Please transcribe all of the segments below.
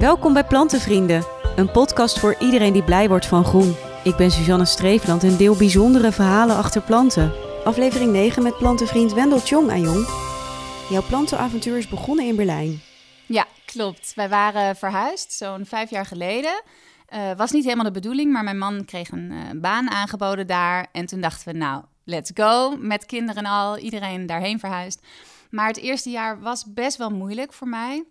Welkom bij Plantenvrienden, een podcast voor iedereen die blij wordt van groen. Ik ben Suzanne Streefland en deel bijzondere verhalen achter planten. Aflevering 9 met plantenvriend Wendel Tjong aan. Jouw plantenavontuur is begonnen in Berlijn. Ja, klopt. Wij waren verhuisd zo'n vijf jaar geleden. Uh, was niet helemaal de bedoeling, maar mijn man kreeg een uh, baan aangeboden daar. En toen dachten we, nou, let's go. Met kinderen en al, iedereen daarheen verhuisd. Maar het eerste jaar was best wel moeilijk voor mij.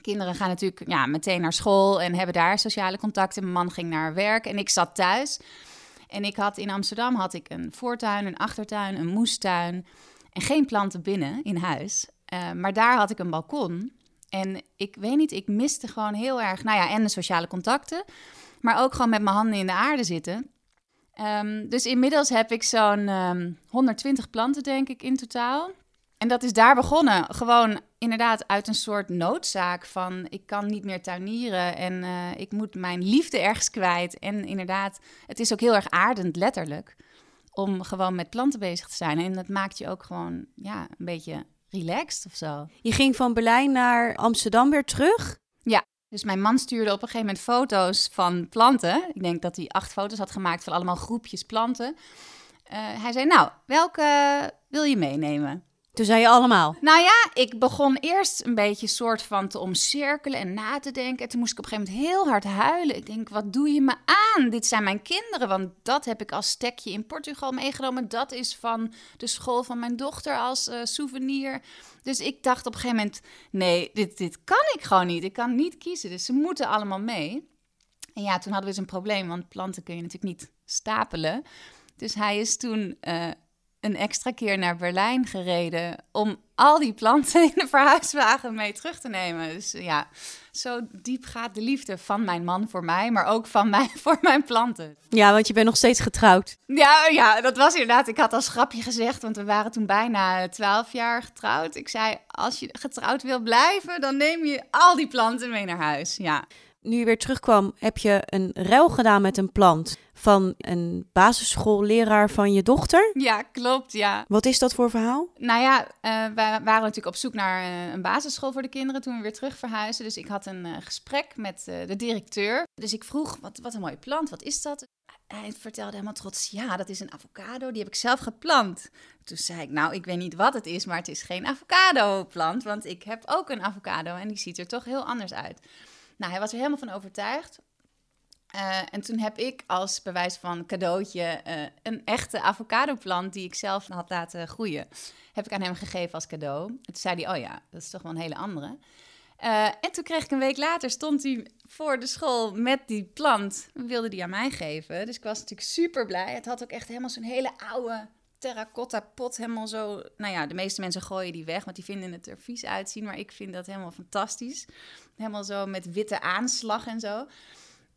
Kinderen gaan natuurlijk ja, meteen naar school en hebben daar sociale contacten. Mijn man ging naar werk en ik zat thuis. En ik had in Amsterdam had ik een voortuin, een achtertuin, een moestuin en geen planten binnen in huis. Uh, maar daar had ik een balkon. En ik weet niet, ik miste gewoon heel erg, nou ja, en de sociale contacten, maar ook gewoon met mijn handen in de aarde zitten. Um, dus inmiddels heb ik zo'n um, ehm, 120 planten, denk ik, in totaal. En dat is daar begonnen. Gewoon inderdaad uit een soort noodzaak van ik kan niet meer tuinieren en uh, ik moet mijn liefde ergens kwijt. En inderdaad, het is ook heel erg aardend, letterlijk, om gewoon met planten bezig te zijn. En dat maakt je ook gewoon ja, een beetje relaxed of zo. Je ging van Berlijn naar Amsterdam weer terug? Ja, dus mijn man stuurde op een gegeven moment foto's van planten. Ik denk dat hij acht foto's had gemaakt van allemaal groepjes planten. Uh, hij zei, nou, welke wil je meenemen? Toen zei je allemaal. Nou ja, ik begon eerst een beetje soort van te omcirkelen en na te denken. En toen moest ik op een gegeven moment heel hard huilen. Ik denk, wat doe je me aan? Dit zijn mijn kinderen, want dat heb ik als stekje in Portugal meegenomen. Dat is van de school van mijn dochter als uh, souvenir. Dus ik dacht op een gegeven moment, nee, dit, dit kan ik gewoon niet. Ik kan niet kiezen, dus ze moeten allemaal mee. En ja, toen hadden we dus een probleem, want planten kun je natuurlijk niet stapelen. Dus hij is toen... Uh, een extra keer naar Berlijn gereden om al die planten in de verhuiswagen mee terug te nemen. Dus ja, zo diep gaat de liefde van mijn man voor mij, maar ook van mij voor mijn planten. Ja, want je bent nog steeds getrouwd. Ja, ja, dat was inderdaad. Ik had als grapje gezegd, want we waren toen bijna twaalf jaar getrouwd. Ik zei, als je getrouwd wil blijven, dan neem je al die planten mee naar huis. Ja nu je weer terugkwam, heb je een ruil gedaan met een plant van een basisschoolleraar van je dochter? Ja, klopt, ja. Wat is dat voor verhaal? Nou ja, uh, we waren natuurlijk op zoek naar uh, een basisschool voor de kinderen toen we weer terug verhuisden. Dus ik had een uh, gesprek met de directeur. Dus ik vroeg, wat, wat een mooie plant, wat is dat? Hij vertelde helemaal trots, ja, dat is een avocado, die heb ik zelf geplant. Toen zei ik, nou, ik weet niet wat het is, maar het is geen avocado-plant, want ik heb ook een avocado en die ziet er toch heel anders uit. Nou, hij was er helemaal van overtuigd. Uh, en toen heb ik als bewijs van cadeautje uh, een echte avocado-plant die ik zelf had laten groeien, heb ik aan hem gegeven als cadeau. En toen zei hij, oh ja, dat is toch wel een hele andere. Uh, en toen kreeg ik een week later, stond hij voor de school met die plant, wilde die aan mij geven. Dus ik was natuurlijk super blij. Het had ook echt helemaal zo'n hele oude terracotta pot helemaal zo. Nou ja, de meeste mensen gooien die weg, want die vinden het er vies uitzien. Maar ik vind dat helemaal fantastisch. Helemaal zo met witte aanslag en zo.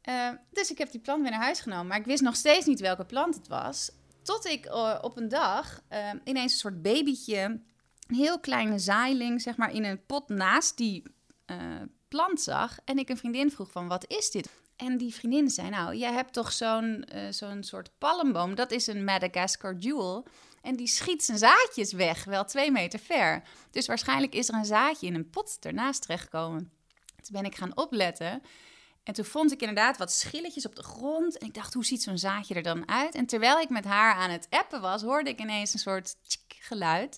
Uh, dus ik heb die plant weer naar huis genomen. Maar ik wist nog steeds niet welke plant het was. Tot ik uh, op een dag uh, ineens een soort babytje, een heel kleine zaailing, zeg maar, in een pot naast die plant zag. En ik een vriendin vroeg van, wat is dit? En die vriendin zei, nou, jij hebt toch zo'n uh, zo'n soort palmboom, dat is een Madagascar jewel. En die schiet zijn zaadjes weg, wel twee meter ver. Dus waarschijnlijk is er een zaadje in een pot ernaast terechtgekomen. Toen ben ik gaan opletten. En toen vond ik inderdaad wat schilletjes op de grond. En ik dacht, hoe ziet zo'n zaadje er dan uit? En terwijl ik met haar aan het appen was, hoorde ik ineens een soort geluid.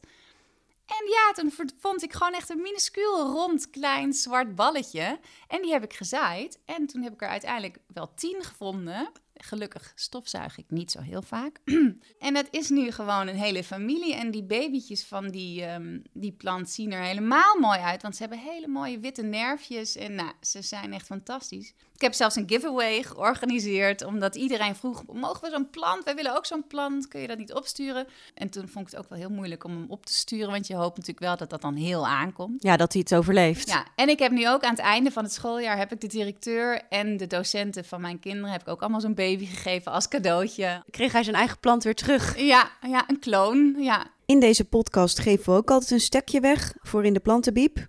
En ja, toen vond ik gewoon echt een minuscuul rond klein zwart balletje. En die heb ik gezaaid. En toen heb ik er uiteindelijk wel tien gevonden. Gelukkig stofzuig ik niet zo heel vaak. en dat is nu gewoon een hele familie. En die babytjes van die, um, die plant zien er helemaal mooi uit. Want ze hebben hele mooie witte nerfjes. En nou, ze zijn echt fantastisch. Ik heb zelfs een giveaway georganiseerd. Omdat iedereen vroeg, mogen we zo'n plant? Wij willen ook zo'n plant. Kun je dat niet opsturen? En toen vond ik het ook wel heel moeilijk om hem op te sturen. Want je hoopt natuurlijk wel dat dat dan heel aankomt. Ja, dat hij het overleeft. Ja, en ik heb nu ook aan het einde van het schooljaar... heb ik de directeur en de docenten van mijn kinderen... heb ik ook allemaal zo'n baby gegeven als cadeautje. Kreeg hij zijn eigen plant weer terug? Ja, ja een kloon, ja. In deze podcast geven we ook altijd een stekje weg voor in de plantenbiep.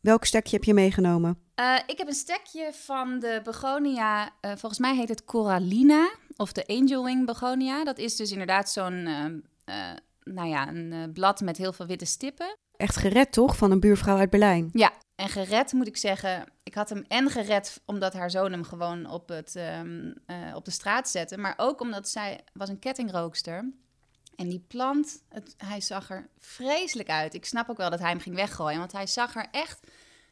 Welk stekje heb je meegenomen? Uh, ik heb een stekje van de begonia, uh, volgens mij heet het Corallina, of de Angel Wing begonia. Dat is dus inderdaad zo'n uh, nou ja, een eh, blad met heel veel witte stippen. Echt gered toch van een buurvrouw uit Berlijn? Ja, en gered moet ik zeggen. Ik had hem en gered omdat haar zoon hem gewoon op, het, ehm, eh, op de straat zette. Maar ook omdat zij was een kettingrookster. En die plant, het, hij zag er vreselijk uit. Ik snap ook wel dat hij hem ging weggooien. Want hij zag er echt...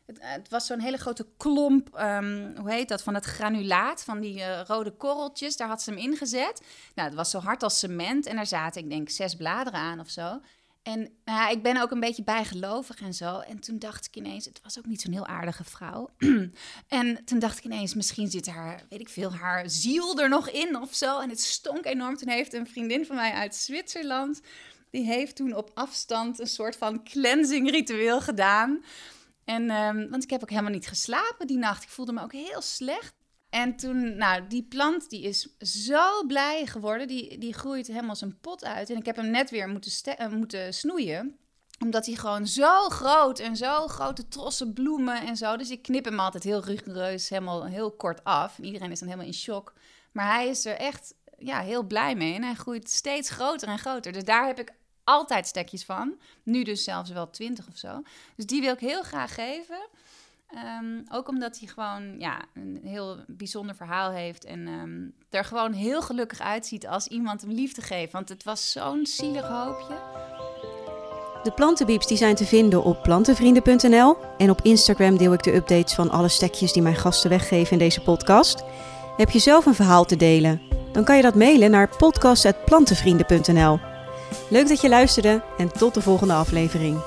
Het, het was zo'n hele grote klomp, ehm, hoe heet dat, van het granulaat, van die eh, rode korreltjes. Daar had ze hem ingezet. Nou, het was zo hard als cement. En daar zaten, ik denk, zes bladeren aan of zo. En nou ja, ik ben ook een beetje bijgelovig en zo. En toen dacht ik ineens, het was ook niet zo'n heel aardige vrouw. en toen dacht ik ineens, misschien zit haar, weet ik veel, haar ziel er nog in of zo. En het stonk enorm. Toen heeft een vriendin van mij uit Zwitserland, die heeft toen op afstand een soort van cleansing ritueel gedaan. En, um, want ik heb ook helemaal niet geslapen die nacht. Ik voelde me ook heel slecht. En toen, nou, die plant die is zo blij geworden. Die, die groeit helemaal zijn pot uit. En ik heb hem net weer moeten, uh, moeten snoeien omdat hij gewoon zo groot en zo grote trossen bloemen en zo. Dus ik knip hem altijd heel rigoureus, helemaal heel kort af. Iedereen is dan helemaal in shock. Maar hij is er echt ja, heel blij mee. En hij groeit steeds groter en groter. Dus daar heb ik altijd stekjes van. Nu dus zelfs wel twintig of zo. Dus die wil ik heel graag geven. Um, ook omdat hij gewoon ja, een heel bijzonder verhaal heeft. En um, er gewoon heel gelukkig uitziet als iemand hem liefde geeft. Want het was zo'n zielig hoopje. De plantenbieps die zijn te vinden op plantenvrienden.nl. En op Instagram deel ik de updates van alle stekjes die mijn gasten weggeven in deze podcast. Heb je zelf een verhaal te delen? Dan kan je dat mailen naar podcast.plantenvrienden.nl. Leuk dat je luisterde en tot de volgende aflevering.